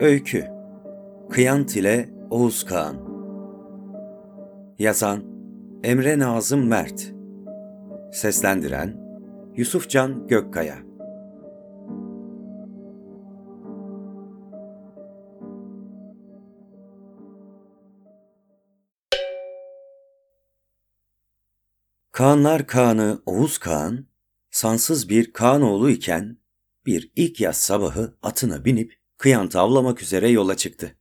Öykü. Kıyant ile Oğuz Kağan. Yazan Emre Nazım Mert. Seslendiren Yusufcan Gökkaya. Kağanlar Kağan'ı Oğuz Kağan, sansız bir Kağanoğlu iken bir ilk yaz sabahı atına binip kıyantı avlamak üzere yola çıktı.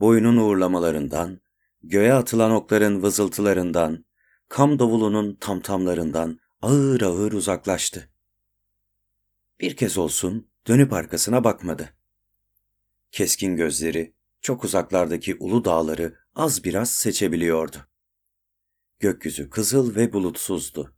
Boyunun uğurlamalarından, göğe atılan okların vızıltılarından, kam davulunun tamtamlarından ağır ağır uzaklaştı. Bir kez olsun dönüp arkasına bakmadı. Keskin gözleri çok uzaklardaki ulu dağları az biraz seçebiliyordu. Gökyüzü kızıl ve bulutsuzdu.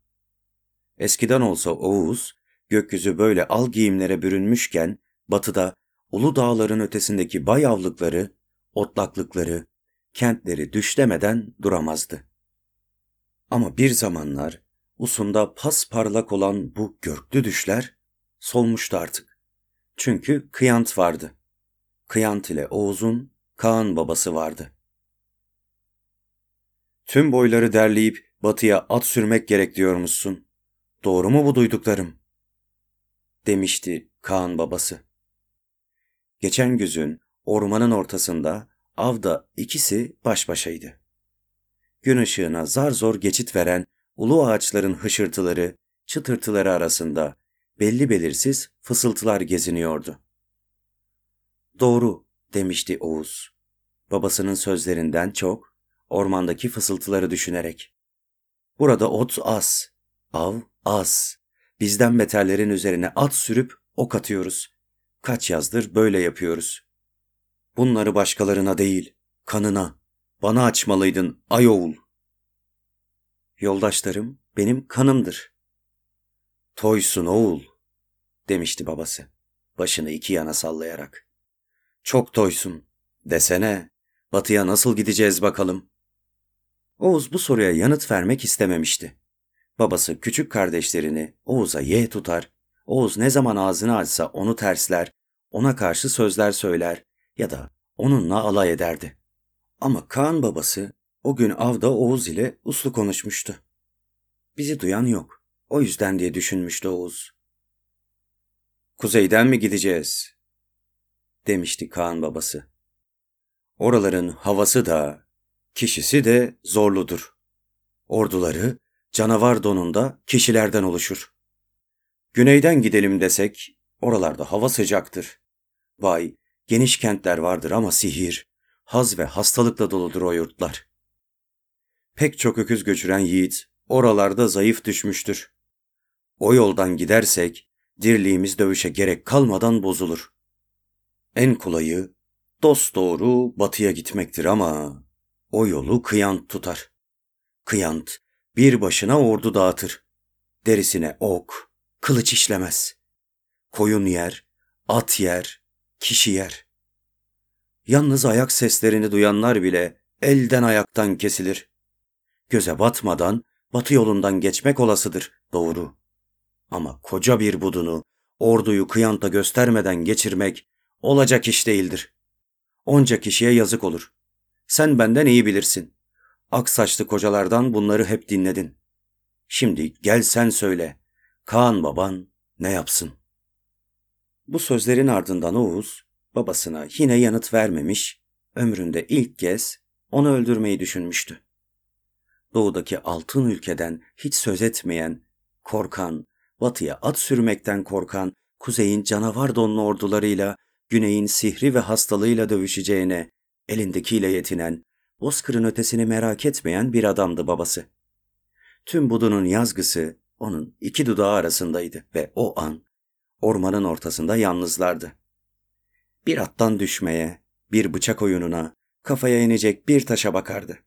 Eskiden olsa Oğuz, gökyüzü böyle al giyimlere bürünmüşken batıda ulu dağların ötesindeki bayavlıkları, otlaklıkları, kentleri düşlemeden duramazdı. Ama bir zamanlar usunda pas parlak olan bu görklü düşler solmuştu artık. Çünkü Kıyant vardı. Kıyant ile Oğuz'un Kaan babası vardı. Tüm boyları derleyip batıya at sürmek gerek diyormuşsun. Doğru mu bu duyduklarım? Demişti Kaan babası. Geçen güzün ormanın ortasında avda ikisi baş başaydı. Gün ışığına zar zor geçit veren ulu ağaçların hışırtıları, çıtırtıları arasında belli belirsiz fısıltılar geziniyordu. Doğru demişti Oğuz. Babasının sözlerinden çok ormandaki fısıltıları düşünerek. Burada ot az, av az. Bizden beterlerin üzerine at sürüp ok atıyoruz. Kaç yazdır böyle yapıyoruz. Bunları başkalarına değil, kanına, bana açmalıydın ay oğul. Yoldaşlarım benim kanımdır. Toysun oğul, demişti babası, başını iki yana sallayarak. Çok toysun, desene, batıya nasıl gideceğiz bakalım. Oğuz bu soruya yanıt vermek istememişti. Babası küçük kardeşlerini Oğuz'a ye tutar, Oğuz ne zaman ağzını açsa onu tersler, ona karşı sözler söyler ya da onunla alay ederdi. Ama Kaan babası o gün avda Oğuz ile uslu konuşmuştu. Bizi duyan yok. O yüzden diye düşünmüştü Oğuz. Kuzeyden mi gideceğiz? demişti Kaan babası. Oraların havası da, kişisi de zorludur. Orduları canavar donunda kişilerden oluşur. Güneyden gidelim desek, oralarda hava sıcaktır. Vay, geniş kentler vardır ama sihir, haz ve hastalıkla doludur o yurtlar. Pek çok öküz göçüren yiğit, oralarda zayıf düşmüştür. O yoldan gidersek, dirliğimiz dövüşe gerek kalmadan bozulur. En kolayı, dost doğru batıya gitmektir ama o yolu kıyant tutar. Kıyant bir başına ordu dağıtır. Derisine ok, kılıç işlemez. Koyun yer, at yer, kişi yer. Yalnız ayak seslerini duyanlar bile elden ayaktan kesilir. Göze batmadan batı yolundan geçmek olasıdır, doğru. Ama koca bir budunu orduyu kıyanta göstermeden geçirmek olacak iş değildir. Onca kişiye yazık olur. Sen benden iyi bilirsin. Ak saçlı kocalardan bunları hep dinledin. Şimdi gel sen söyle. Kaan baban ne yapsın? Bu sözlerin ardından Oğuz babasına yine yanıt vermemiş, ömründe ilk kez onu öldürmeyi düşünmüştü. Doğudaki altın ülkeden hiç söz etmeyen, korkan, batıya at sürmekten korkan, kuzeyin canavar donlu ordularıyla, güneyin sihri ve hastalığıyla dövüşeceğine, elindekiyle yetinen, bozkırın ötesini merak etmeyen bir adamdı babası. Tüm budunun yazgısı onun iki dudağı arasındaydı ve o an ormanın ortasında yalnızlardı. Bir attan düşmeye, bir bıçak oyununa, kafaya inecek bir taşa bakardı.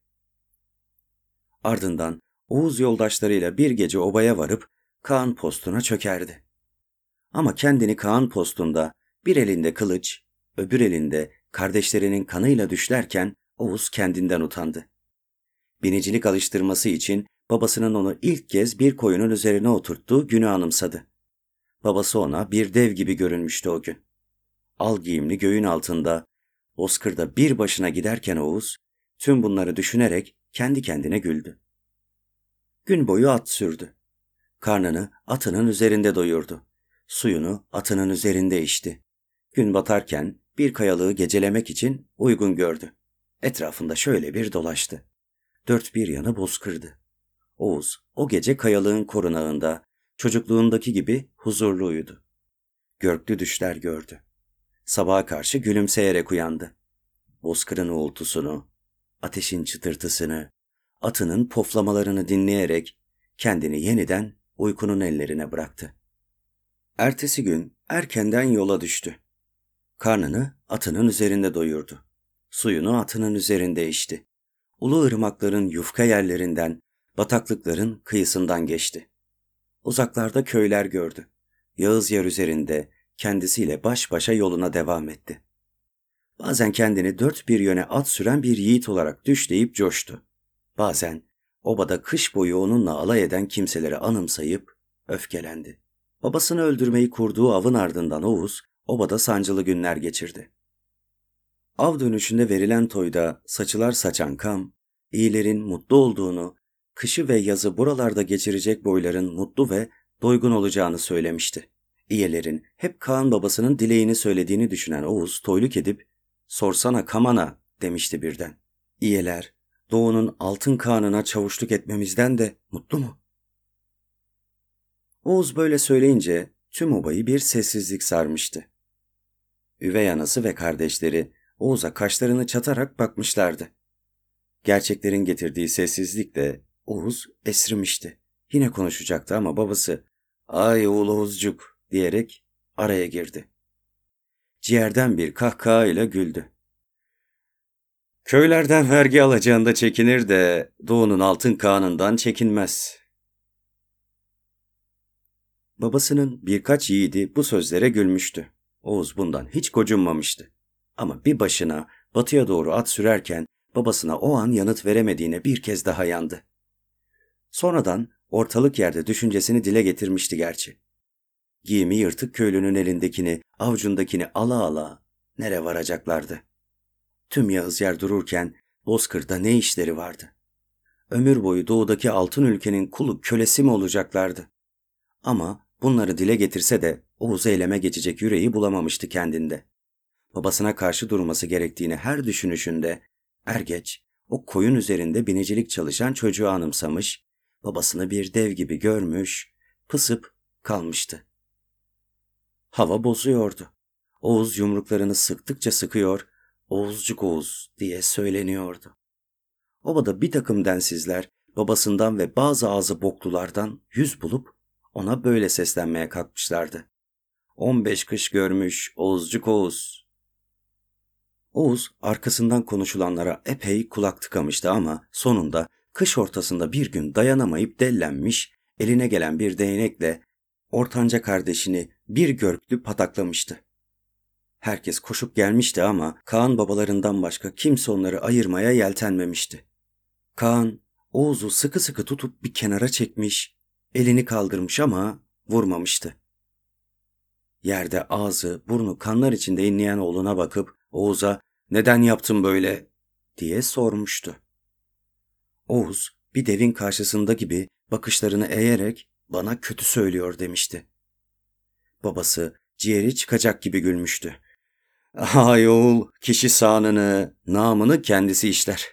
Ardından Oğuz yoldaşlarıyla bir gece obaya varıp Kaan postuna çökerdi. Ama kendini Kaan postunda bir elinde kılıç, öbür elinde kardeşlerinin kanıyla düşlerken Oğuz kendinden utandı. Binicilik alıştırması için babasının onu ilk kez bir koyunun üzerine oturttuğu günü anımsadı. Babası ona bir dev gibi görünmüştü o gün. al giyimli göğün altında, Bozkır'da bir başına giderken Oğuz, tüm bunları düşünerek kendi kendine güldü. Gün boyu at sürdü. Karnını atının üzerinde doyurdu. Suyunu atının üzerinde içti. Gün batarken bir kayalığı gecelemek için uygun gördü. Etrafında şöyle bir dolaştı. Dört bir yanı bozkırdı. Oğuz o gece kayalığın korunağında çocukluğundaki gibi huzurlu uyudu. Görklü düşler gördü. Sabaha karşı gülümseyerek uyandı. Bozkırın uğultusunu, ateşin çıtırtısını, atının poflamalarını dinleyerek kendini yeniden uykunun ellerine bıraktı. Ertesi gün erkenden yola düştü. Karnını atının üzerinde doyurdu. Suyunu atının üzerinde içti. Ulu ırmakların yufka yerlerinden, bataklıkların kıyısından geçti. Uzaklarda köyler gördü. Yağız yer üzerinde kendisiyle baş başa yoluna devam etti. Bazen kendini dört bir yöne at süren bir yiğit olarak düşleyip coştu. Bazen obada kış boyu onunla alay eden kimseleri anımsayıp öfkelendi. Babasını öldürmeyi kurduğu avın ardından Oğuz, obada sancılı günler geçirdi. Av dönüşünde verilen toyda saçılar saçan kam, iyilerin mutlu olduğunu, kışı ve yazı buralarda geçirecek boyların mutlu ve doygun olacağını söylemişti. İyelerin hep Kaan babasının dileğini söylediğini düşünen Oğuz toyluk edip sorsana Kaman'a demişti birden. İyeler doğunun altın kanına çavuşluk etmemizden de mutlu mu? Oğuz böyle söyleyince tüm obayı bir sessizlik sarmıştı. Üvey anası ve kardeşleri Oğuz'a kaşlarını çatarak bakmışlardı. Gerçeklerin getirdiği sessizlikle Oğuz esrimişti. Yine konuşacaktı ama babası ''Ay oğul Oğuzcuk'' diyerek araya girdi. Ciğerden bir kahkahayla güldü. Köylerden vergi alacağında çekinir de doğunun altın kanından çekinmez. Babasının birkaç yiğidi bu sözlere gülmüştü. Oğuz bundan hiç gocunmamıştı. Ama bir başına batıya doğru at sürerken babasına o an yanıt veremediğine bir kez daha yandı. Sonradan ortalık yerde düşüncesini dile getirmişti gerçi. Giyimi yırtık köylünün elindekini, avcundakini ala ala nere varacaklardı? Tüm Yağız yer dururken Bozkır'da ne işleri vardı? Ömür boyu doğudaki altın ülkenin kulu kölesi mi olacaklardı? Ama bunları dile getirse de Oğuz'u eleme geçecek yüreği bulamamıştı kendinde. Babasına karşı durması gerektiğini her düşünüşünde er geç o koyun üzerinde binicilik çalışan çocuğu anımsamış, babasını bir dev gibi görmüş, pısıp kalmıştı. Hava bozuyordu. Oğuz yumruklarını sıktıkça sıkıyor, Oğuzcuk Oğuz diye söyleniyordu. Obada bir takım densizler babasından ve bazı ağzı boklulardan yüz bulup ona böyle seslenmeye kalkmışlardı. 15 kış görmüş Oğuzcuk Oğuz. Oğuz arkasından konuşulanlara epey kulak tıkamıştı ama sonunda kış ortasında bir gün dayanamayıp dellenmiş, eline gelen bir değnekle ortanca kardeşini bir görklü pataklamıştı. Herkes koşup gelmişti ama Kaan babalarından başka kimse onları ayırmaya yeltenmemişti. Kaan Oğuz'u sıkı sıkı tutup bir kenara çekmiş, elini kaldırmış ama vurmamıştı. Yerde ağzı, burnu kanlar içinde inleyen oğluna bakıp Oğuz'a neden yaptın böyle diye sormuştu. Oğuz bir devin karşısında gibi bakışlarını eğerek bana kötü söylüyor demişti. Babası ciğeri çıkacak gibi gülmüştü. Ay oğul, kişi sağnını, namını kendisi işler.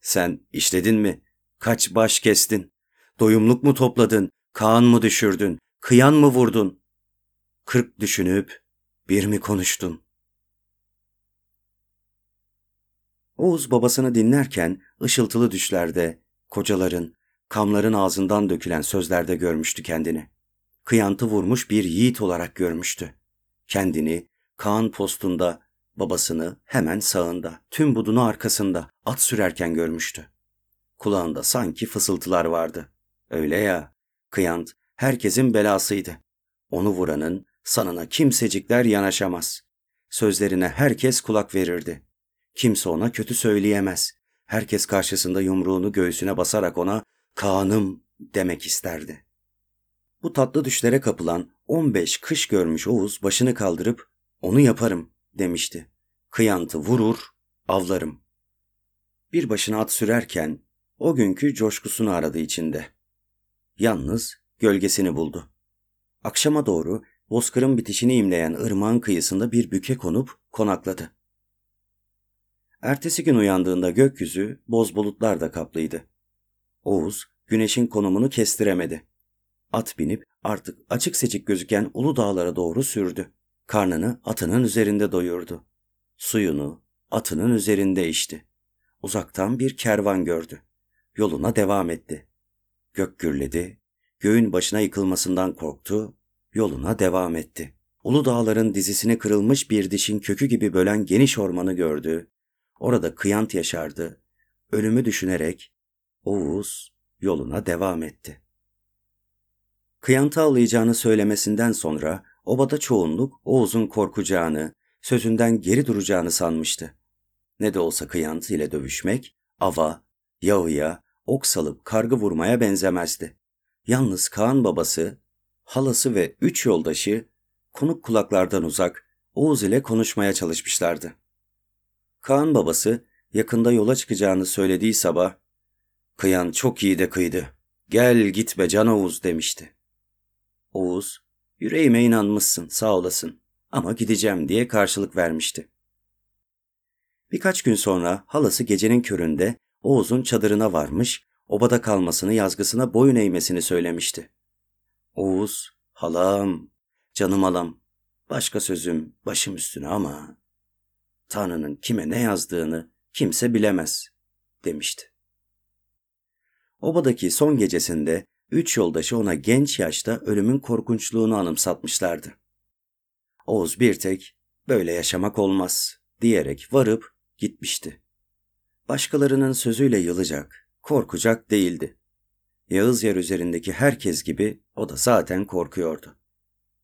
Sen işledin mi? Kaç baş kestin? Doyumluk mu topladın? Kaan mı düşürdün? Kıyan mı vurdun? Kırk düşünüp bir mi konuştun? Oğuz babasını dinlerken ışıltılı düşlerde, kocaların, kamların ağzından dökülen sözlerde görmüştü kendini. Kıyantı vurmuş bir yiğit olarak görmüştü. Kendini Kaan postunda, babasını hemen sağında, tüm budunu arkasında at sürerken görmüştü. Kulağında sanki fısıltılar vardı. Öyle ya, Kıyant herkesin belasıydı. Onu vuranın sanına kimsecikler yanaşamaz. Sözlerine herkes kulak verirdi. Kimse ona kötü söyleyemez. Herkes karşısında yumruğunu göğsüne basarak ona Kaan'ım demek isterdi. Bu tatlı düşlere kapılan 15 kış görmüş Oğuz başını kaldırıp Onu yaparım demişti. Kıyantı vurur, avlarım. Bir başına at sürerken o günkü coşkusunu aradı içinde. Yalnız gölgesini buldu. Akşama doğru bozkırın bitişini imleyen ırmağın kıyısında bir büke konup konakladı. Ertesi gün uyandığında gökyüzü boz bulutlar kaplıydı. Oğuz güneşin konumunu kestiremedi. At binip artık açık seçik gözüken ulu dağlara doğru sürdü. Karnını atının üzerinde doyurdu. Suyunu atının üzerinde içti. Uzaktan bir kervan gördü. Yoluna devam etti. Gök gürledi, göğün başına yıkılmasından korktu, yoluna devam etti. Ulu dağların dizisine kırılmış bir dişin kökü gibi bölen geniş ormanı gördü. Orada kıyant yaşardı. Ölümü düşünerek Oğuz yoluna devam etti. Kıyantı avlayacağını söylemesinden sonra obada çoğunluk Oğuz'un korkacağını, sözünden geri duracağını sanmıştı. Ne de olsa kıyantı ile dövüşmek, ava, yağıya, ok salıp kargı vurmaya benzemezdi. Yalnız Kaan babası, halası ve üç yoldaşı konuk kulaklardan uzak Oğuz ile konuşmaya çalışmışlardı. Kaan babası yakında yola çıkacağını söylediği sabah, ''Kıyan çok iyi de kıydı. Gel gitme Can Oğuz.'' demişti. Oğuz, ''Yüreğime inanmışsın, sağ olasın ama gideceğim.'' diye karşılık vermişti. Birkaç gün sonra halası gecenin köründe Oğuz'un çadırına varmış, obada kalmasını yazgısına boyun eğmesini söylemişti. Oğuz, halam, canım halam, başka sözüm başım üstüne ama Tanrı'nın kime ne yazdığını kimse bilemez demişti. Obadaki son gecesinde üç yoldaşı ona genç yaşta ölümün korkunçluğunu anımsatmışlardı. Oğuz bir tek böyle yaşamak olmaz diyerek varıp gitmişti. Başkalarının sözüyle yılacak, korkacak değildi. Yağız yer üzerindeki herkes gibi o da zaten korkuyordu.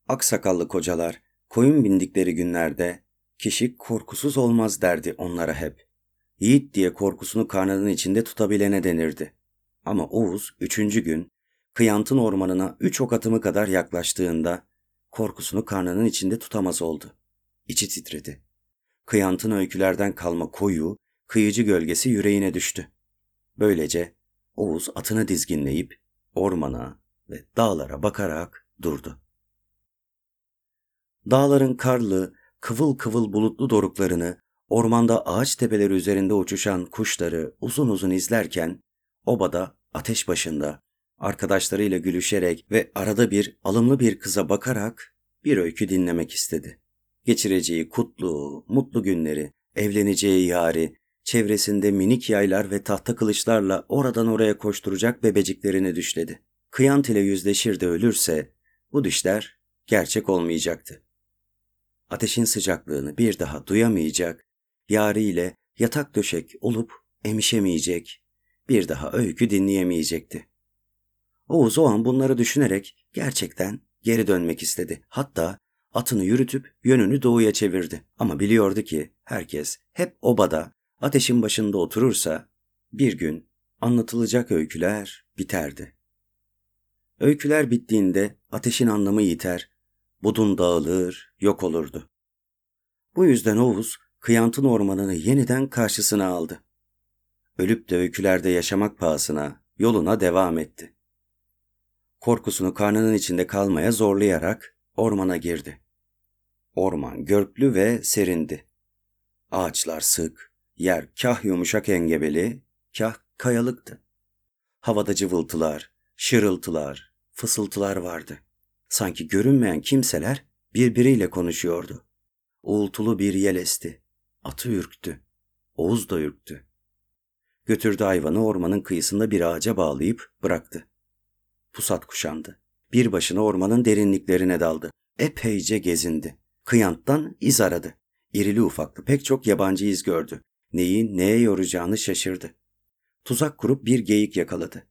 Aksakallı kocalar koyun bindikleri günlerde kişi korkusuz olmaz derdi onlara hep. Yiğit diye korkusunu karnının içinde tutabilene denirdi. Ama Oğuz üçüncü gün Kıyant'ın ormanına üç ok atımı kadar yaklaştığında korkusunu karnının içinde tutamaz oldu. İçi titredi. Kıyant'ın öykülerden kalma koyu, kıyıcı gölgesi yüreğine düştü. Böylece Oğuz atını dizginleyip ormana ve dağlara bakarak durdu. Dağların karlı, kıvıl kıvıl bulutlu doruklarını, ormanda ağaç tepeleri üzerinde uçuşan kuşları uzun uzun izlerken, obada, ateş başında, arkadaşlarıyla gülüşerek ve arada bir alımlı bir kıza bakarak bir öykü dinlemek istedi. Geçireceği kutlu, mutlu günleri, evleneceği yari, çevresinde minik yaylar ve tahta kılıçlarla oradan oraya koşturacak bebeciklerini düşledi. Kıyant ile yüzleşir de ölürse bu düşler gerçek olmayacaktı. Ateşin sıcaklığını bir daha duyamayacak, yariyle yatak döşek olup emişemeyecek, bir daha öykü dinleyemeyecekti. Oğuz o an bunları düşünerek gerçekten geri dönmek istedi. Hatta atını yürütüp yönünü doğuya çevirdi. Ama biliyordu ki herkes hep obada ateşin başında oturursa bir gün anlatılacak öyküler biterdi. Öyküler bittiğinde ateşin anlamı yiter, budun dağılır, yok olurdu. Bu yüzden Oğuz Kıyantın ormanını yeniden karşısına aldı. Ölüp de öykülerde yaşamak pahasına yoluna devam etti. Korkusunu karnının içinde kalmaya zorlayarak ormana girdi. Orman görklü ve serindi. Ağaçlar sık, yer kah yumuşak engebeli, kah kayalıktı. Havada cıvıltılar, şırıltılar, fısıltılar vardı. Sanki görünmeyen kimseler birbiriyle konuşuyordu. Uğultulu bir yel esti. Atı ürktü. Oğuz da ürktü. Götürdü hayvanı ormanın kıyısında bir ağaca bağlayıp bıraktı. Pusat kuşandı. Bir başına ormanın derinliklerine daldı. Epeyce gezindi. Kıyanttan iz aradı. İrili ufaklı pek çok yabancı iz gördü. Neyi neye yoracağını şaşırdı. Tuzak kurup bir geyik yakaladı.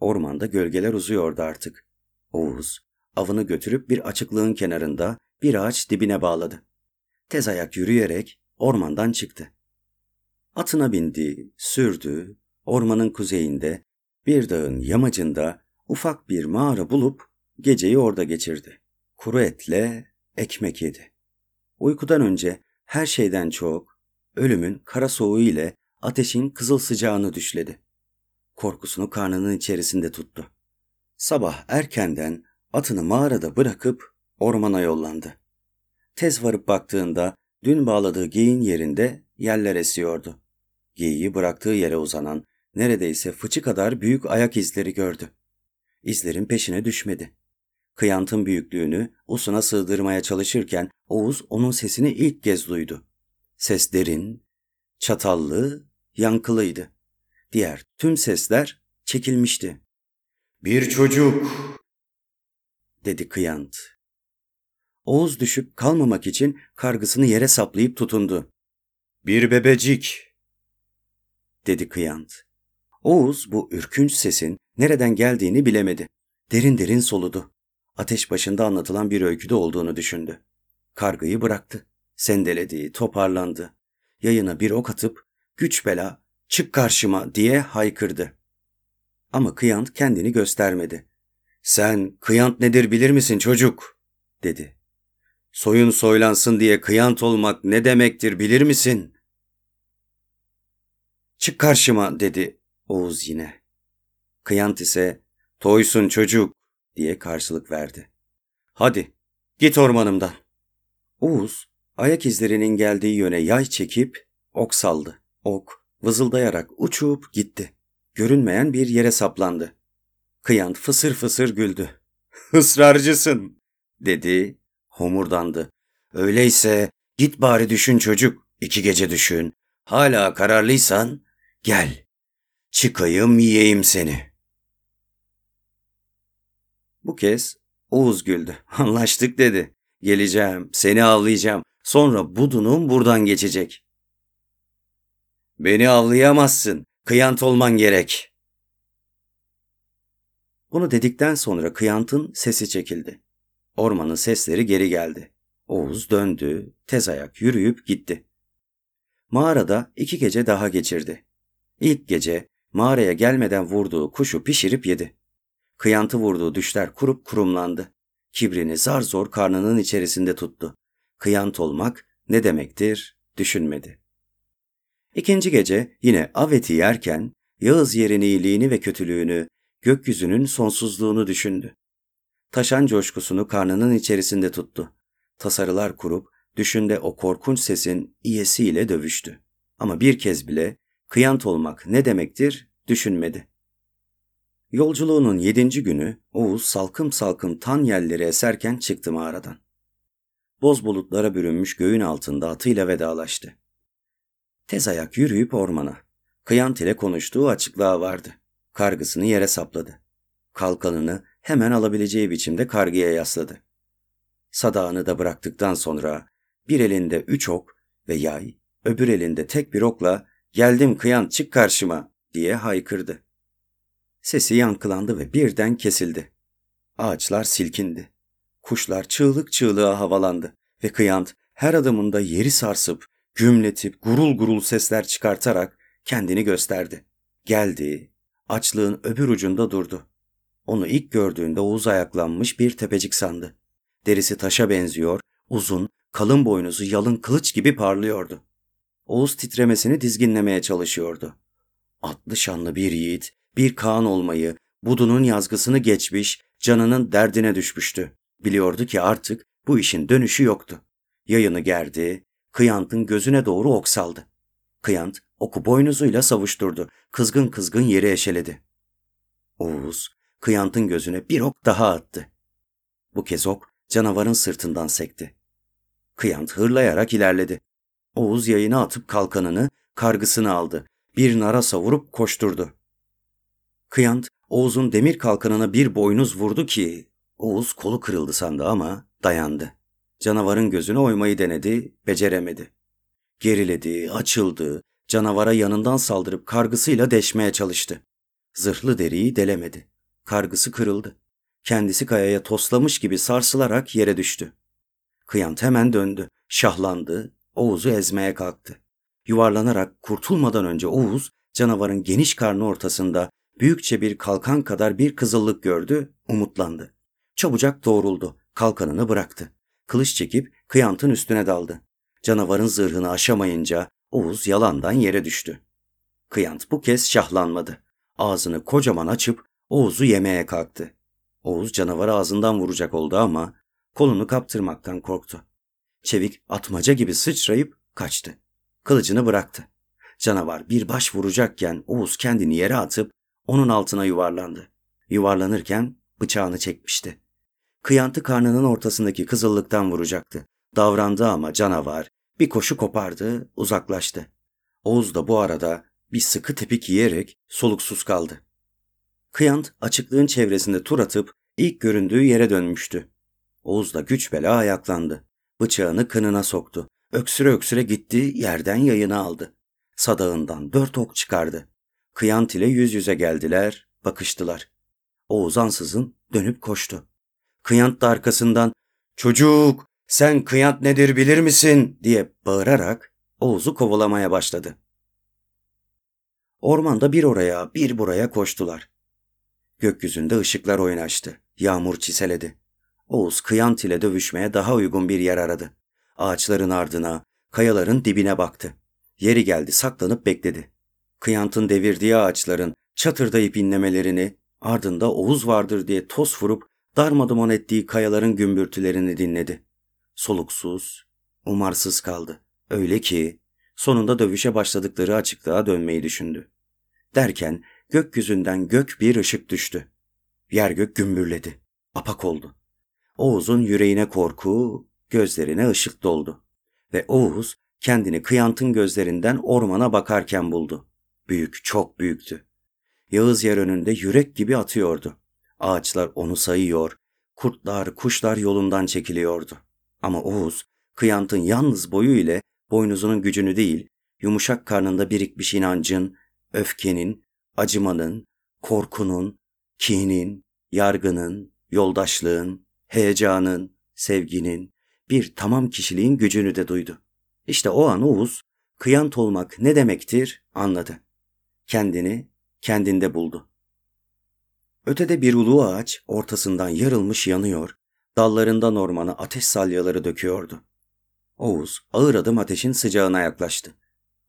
Ormanda gölgeler uzuyordu artık. Oğuz avını götürüp bir açıklığın kenarında bir ağaç dibine bağladı. Tez ayak yürüyerek ormandan çıktı. Atına bindi, sürdü, ormanın kuzeyinde, bir dağın yamacında ufak bir mağara bulup geceyi orada geçirdi. Kuru etle ekmek yedi. Uykudan önce her şeyden çok ölümün kara soğuğu ile ateşin kızıl sıcağını düşledi. Korkusunu karnının içerisinde tuttu. Sabah erkenden atını mağarada bırakıp ormana yollandı. Tez varıp baktığında dün bağladığı geyin yerinde yerler esiyordu. Geyiği bıraktığı yere uzanan neredeyse fıçı kadar büyük ayak izleri gördü. İzlerin peşine düşmedi. Kıyantın büyüklüğünü usuna sığdırmaya çalışırken Oğuz onun sesini ilk kez duydu. Ses derin, çatallı, yankılıydı. Diğer tüm sesler çekilmişti. Bir çocuk, dedi Kıyant. Oğuz düşüp kalmamak için kargısını yere saplayıp tutundu. Bir bebecik, dedi Kıyant. Oğuz bu ürkünç sesin nereden geldiğini bilemedi. Derin derin soludu. Ateş başında anlatılan bir öyküde olduğunu düşündü. Kargıyı bıraktı. Sendeledi, toparlandı. Yayına bir ok atıp güç bela çık karşıma diye haykırdı. Ama Kıyant kendini göstermedi. Sen Kıyant nedir bilir misin çocuk? dedi. Soyun soylansın diye Kıyant olmak ne demektir bilir misin? Çık karşıma dedi Oğuz yine. Kıyant ise toysun çocuk diye karşılık verdi. Hadi git ormanımdan. Oğuz ayak izlerinin geldiği yöne yay çekip ok saldı. Ok vızıldayarak uçup gitti. Görünmeyen bir yere saplandı. Kıyant fısır fısır güldü. Israrcısın dedi, homurdandı. Öyleyse git bari düşün çocuk, iki gece düşün. Hala kararlıysan gel, çıkayım yiyeyim seni. Bu kez Oğuz güldü. Anlaştık dedi. Geleceğim, seni avlayacağım. Sonra budunum buradan geçecek. Beni avlayamazsın. Kıyant olman gerek. Bunu dedikten sonra kıyantın sesi çekildi. Ormanın sesleri geri geldi. Oğuz döndü, tez ayak yürüyüp gitti. Mağarada iki gece daha geçirdi. İlk gece mağaraya gelmeden vurduğu kuşu pişirip yedi. Kıyantı vurduğu düşler kurup kurumlandı. Kibrini zar zor karnının içerisinde tuttu. Kıyant olmak ne demektir düşünmedi. İkinci gece yine aveti yerken Yağız yerin iyiliğini ve kötülüğünü, gökyüzünün sonsuzluğunu düşündü. Taşan coşkusunu karnının içerisinde tuttu. Tasarılar kurup düşünde o korkunç sesin iyesiyle dövüştü. Ama bir kez bile kıyant olmak ne demektir düşünmedi. Yolculuğunun yedinci günü Oğuz salkım salkım tan yelleri eserken çıktı mağaradan. Boz bulutlara bürünmüş göğün altında atıyla vedalaştı. Tez ayak yürüyüp ormana. Kıyant ile konuştuğu açıklığa vardı. Kargısını yere sapladı. Kalkanını hemen alabileceği biçimde kargıya yasladı. Sadağını da bıraktıktan sonra bir elinde üç ok ve yay, öbür elinde tek bir okla geldim kıyant çık karşıma diye haykırdı. Sesi yankılandı ve birden kesildi. Ağaçlar silkindi. Kuşlar çığlık çığlığa havalandı ve kıyant her adımında yeri sarsıp, gümletip, gurul gurul sesler çıkartarak kendini gösterdi. Geldi, açlığın öbür ucunda durdu. Onu ilk gördüğünde Oğuz ayaklanmış bir tepecik sandı. Derisi taşa benziyor, uzun, kalın boynuzu yalın kılıç gibi parlıyordu. Oğuz titremesini dizginlemeye çalışıyordu. Atlı şanlı bir yiğit, bir Kaan olmayı, Budunun yazgısını geçmiş, canının derdine düşmüştü. Biliyordu ki artık bu işin dönüşü yoktu. Yayını gerdi, Kıyant'ın gözüne doğru oksaldı. Kıyant oku boynuzuyla savuşturdu. Kızgın kızgın yeri eşeledi. Oğuz, Kıyant'ın gözüne bir ok daha attı. Bu kez ok canavarın sırtından sekti. Kıyant hırlayarak ilerledi. Oğuz yayına atıp kalkanını, kargısını aldı. Bir nara savurup koşturdu. Kıyant, Oğuz'un demir kalkanına bir boynuz vurdu ki, Oğuz kolu kırıldı sandı ama dayandı. Canavarın gözüne oymayı denedi, beceremedi. Geriledi, açıldı, canavara yanından saldırıp kargısıyla deşmeye çalıştı. Zırhlı deriyi delemedi. Kargısı kırıldı. Kendisi kayaya toslamış gibi sarsılarak yere düştü. Kıyant hemen döndü, şahlandı, Oğuz'u ezmeye kalktı. Yuvarlanarak kurtulmadan önce Oğuz, canavarın geniş karnı ortasında büyükçe bir kalkan kadar bir kızıllık gördü, umutlandı. Çabucak doğruldu, kalkanını bıraktı. kılıç çekip kıyantın üstüne daldı. Canavarın zırhını aşamayınca Oğuz yalandan yere düştü. Kıyant bu kez şahlanmadı. Ağzını kocaman açıp Oğuz'u yemeye kalktı. Oğuz canavarı ağzından vuracak oldu ama kolunu kaptırmaktan korktu. Çevik atmaca gibi sıçrayıp kaçtı. Kılıcını bıraktı. Canavar bir baş vuracakken Oğuz kendini yere atıp onun altına yuvarlandı. Yuvarlanırken bıçağını çekmişti. Kıyantı karnının ortasındaki kızıllıktan vuracaktı. Davrandı ama canavar bir koşu kopardı, uzaklaştı. Oğuz da bu arada bir sıkı tepik yiyerek soluksuz kaldı. Kıyant açıklığın çevresinde tur atıp ilk göründüğü yere dönmüştü. Oğuz da güç bela ayaklandı. Bıçağını kınına soktu. Öksüre öksüre gitti, yerden yayını aldı. Sadağından dört ok çıkardı. Kıyant ile yüz yüze geldiler, bakıştılar. Oğuz ansızın dönüp koştu. Kıyant da arkasından ''Çocuk, sen kıyant nedir bilir misin?'' diye bağırarak Oğuz'u kovalamaya başladı. Ormanda bir oraya bir buraya koştular. Gökyüzünde ışıklar oynaştı. Yağmur çiseledi. Oğuz kıyant ile dövüşmeye daha uygun bir yer aradı. Ağaçların ardına, kayaların dibine baktı. Yeri geldi saklanıp bekledi. Kıyantın devirdiği ağaçların çatırdayıp inlemelerini, ardında Oğuz vardır diye toz vurup darmaduman ettiği kayaların gümbürtülerini dinledi. Soluksuz, umarsız kaldı. Öyle ki sonunda dövüşe başladıkları açıklığa dönmeyi düşündü. Derken gökyüzünden gök bir ışık düştü. Yer gök gümbürledi. Apak oldu. Oğuz'un yüreğine korku, gözlerine ışık doldu. Ve Oğuz kendini kıyantın gözlerinden ormana bakarken buldu. Büyük, çok büyüktü. Yağız yer önünde yürek gibi atıyordu. Ağaçlar onu sayıyor, kurtlar, kuşlar yolundan çekiliyordu. Ama Oğuz, kıyantın yalnız boyu ile boynuzunun gücünü değil, yumuşak karnında birikmiş inancın, öfkenin, acımanın, korkunun, kinin, yargının, yoldaşlığın, heyecanın, sevginin, bir tamam kişiliğin gücünü de duydu. İşte o an Oğuz, kıyant olmak ne demektir anladı. Kendini kendinde buldu. Ötede bir ulu ağaç ortasından yarılmış yanıyor, dallarından ormana ateş salyaları döküyordu. Oğuz ağır adım ateşin sıcağına yaklaştı.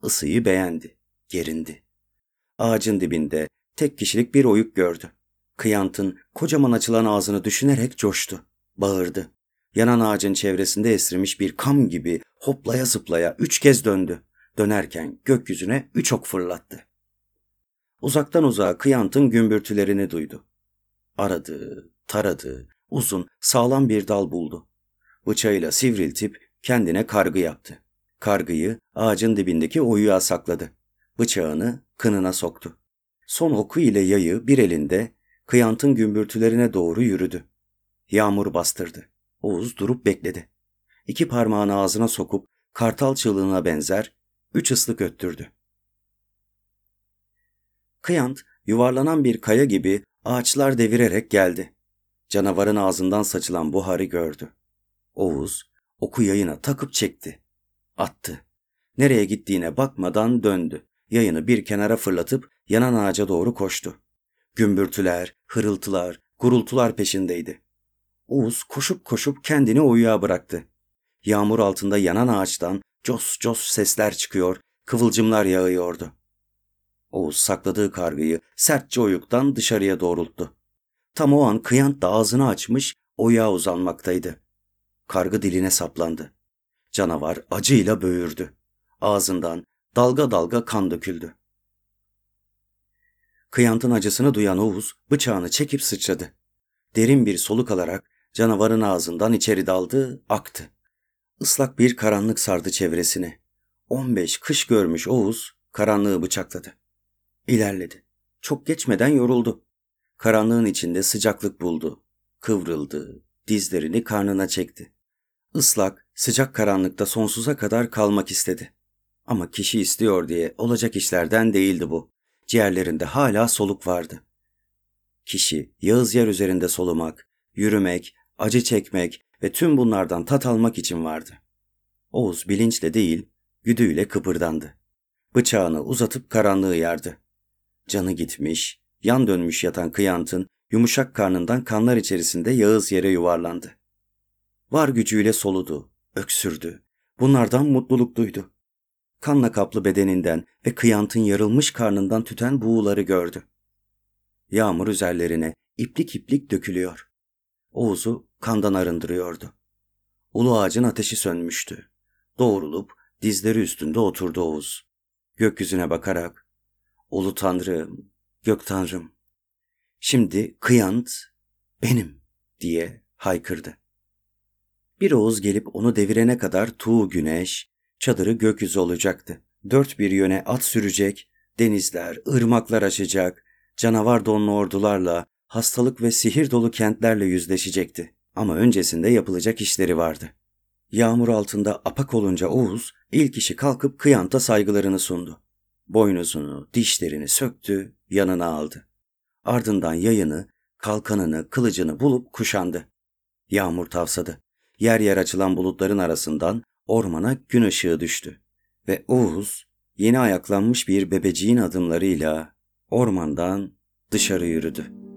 Isıyı beğendi, gerindi. Ağacın dibinde tek kişilik bir oyuk gördü. Kıyantın kocaman açılan ağzını düşünerek coştu. Bağırdı. Yanan ağacın çevresinde esirmiş bir kam gibi hoplaya zıplaya üç kez döndü. Dönerken gökyüzüne üç ok fırlattı. Uzaktan uzağa kıyantın gümbürtülerini duydu. Aradı, taradı, uzun, sağlam bir dal buldu. Bıçağıyla sivriltip kendine kargı yaptı. Kargıyı ağacın dibindeki oyuğa sakladı. Bıçağını kınına soktu. Son oku ile yayı bir elinde kıyantın gümbürtülerine doğru yürüdü. Yağmur bastırdı. Oğuz durup bekledi. İki parmağını ağzına sokup kartal çığlığına benzer üç ıslık öttürdü. Kıyant yuvarlanan bir kaya gibi ağaçlar devirerek geldi. Canavarın ağzından saçılan buharı gördü. Oğuz oku yayına takıp çekti. Attı. Nereye gittiğine bakmadan döndü. Yayını bir kenara fırlatıp yanan ağaca doğru koştu. Gümbürtüler, hırıltılar, gurultular peşindeydi. Oğuz koşup koşup kendini oyuğa bıraktı. Yağmur altında yanan ağaçtan cos cos sesler çıkıyor, kıvılcımlar yağıyordu. Oğuz sakladığı kargıyı sertçe oyuktan dışarıya doğrulttu. Tam o an kıyant da ağzını açmış, oyuğa uzanmaktaydı. Kargı diline saplandı. Canavar acıyla böğürdü. Ağzından dalga dalga kan döküldü. Kıyantın acısını duyan Oğuz bıçağını çekip sıçradı. Derin bir soluk alarak canavarın ağzından içeri daldı, aktı. Islak bir karanlık sardı çevresini. 15 kış görmüş Oğuz karanlığı bıçakladı. İlerledi. Çok geçmeden yoruldu. Karanlığın içinde sıcaklık buldu. Kıvrıldı, dizlerini karnına çekti. Islak, sıcak karanlıkta sonsuza kadar kalmak istedi. Ama kişi istiyor diye olacak işlerden değildi bu. Ciğerlerinde hala soluk vardı. Kişi yağız yer üzerinde solumak, yürümek, acı çekmek ve tüm bunlardan tat almak için vardı. Oğuz bilinçle değil, güdüyle kıpırdandı. Bıçağını uzatıp karanlığı yardı. Canı gitmiş, yan dönmüş yatan kıyantın yumuşak karnından kanlar içerisinde Yağız yere yuvarlandı. Var gücüyle soludu, öksürdü. Bunlardan mutluluk duydu. Kanla kaplı bedeninden ve kıyantın yarılmış karnından tüten buğuları gördü. Yağmur üzerlerine iplik iplik dökülüyor. Oğuz'u kandan arındırıyordu. Ulu ağacın ateşi sönmüştü. Doğrulup dizleri üstünde oturdu Oğuz. Gökyüzüne bakarak, Ulu Tanrım, Gök Tanrım, şimdi kıyant benim diye haykırdı. Bir Oğuz gelip onu devirene kadar tuğ güneş, çadırı gökyüzü olacaktı. Dört bir yöne at sürecek, denizler, ırmaklar açacak, canavar donlu ordularla, hastalık ve sihir dolu kentlerle yüzleşecekti. Ama öncesinde yapılacak işleri vardı. Yağmur altında apak olunca Oğuz ilk işi kalkıp kıyanta saygılarını sundu. Boynuzunu, dişlerini söktü, yanına aldı. Ardından yayını, kalkanını, kılıcını bulup kuşandı. Yağmur tavsadı. Yer yer açılan bulutların arasından ormana gün ışığı düştü. Ve Oğuz yeni ayaklanmış bir bebeciğin adımlarıyla ormandan dışarı yürüdü.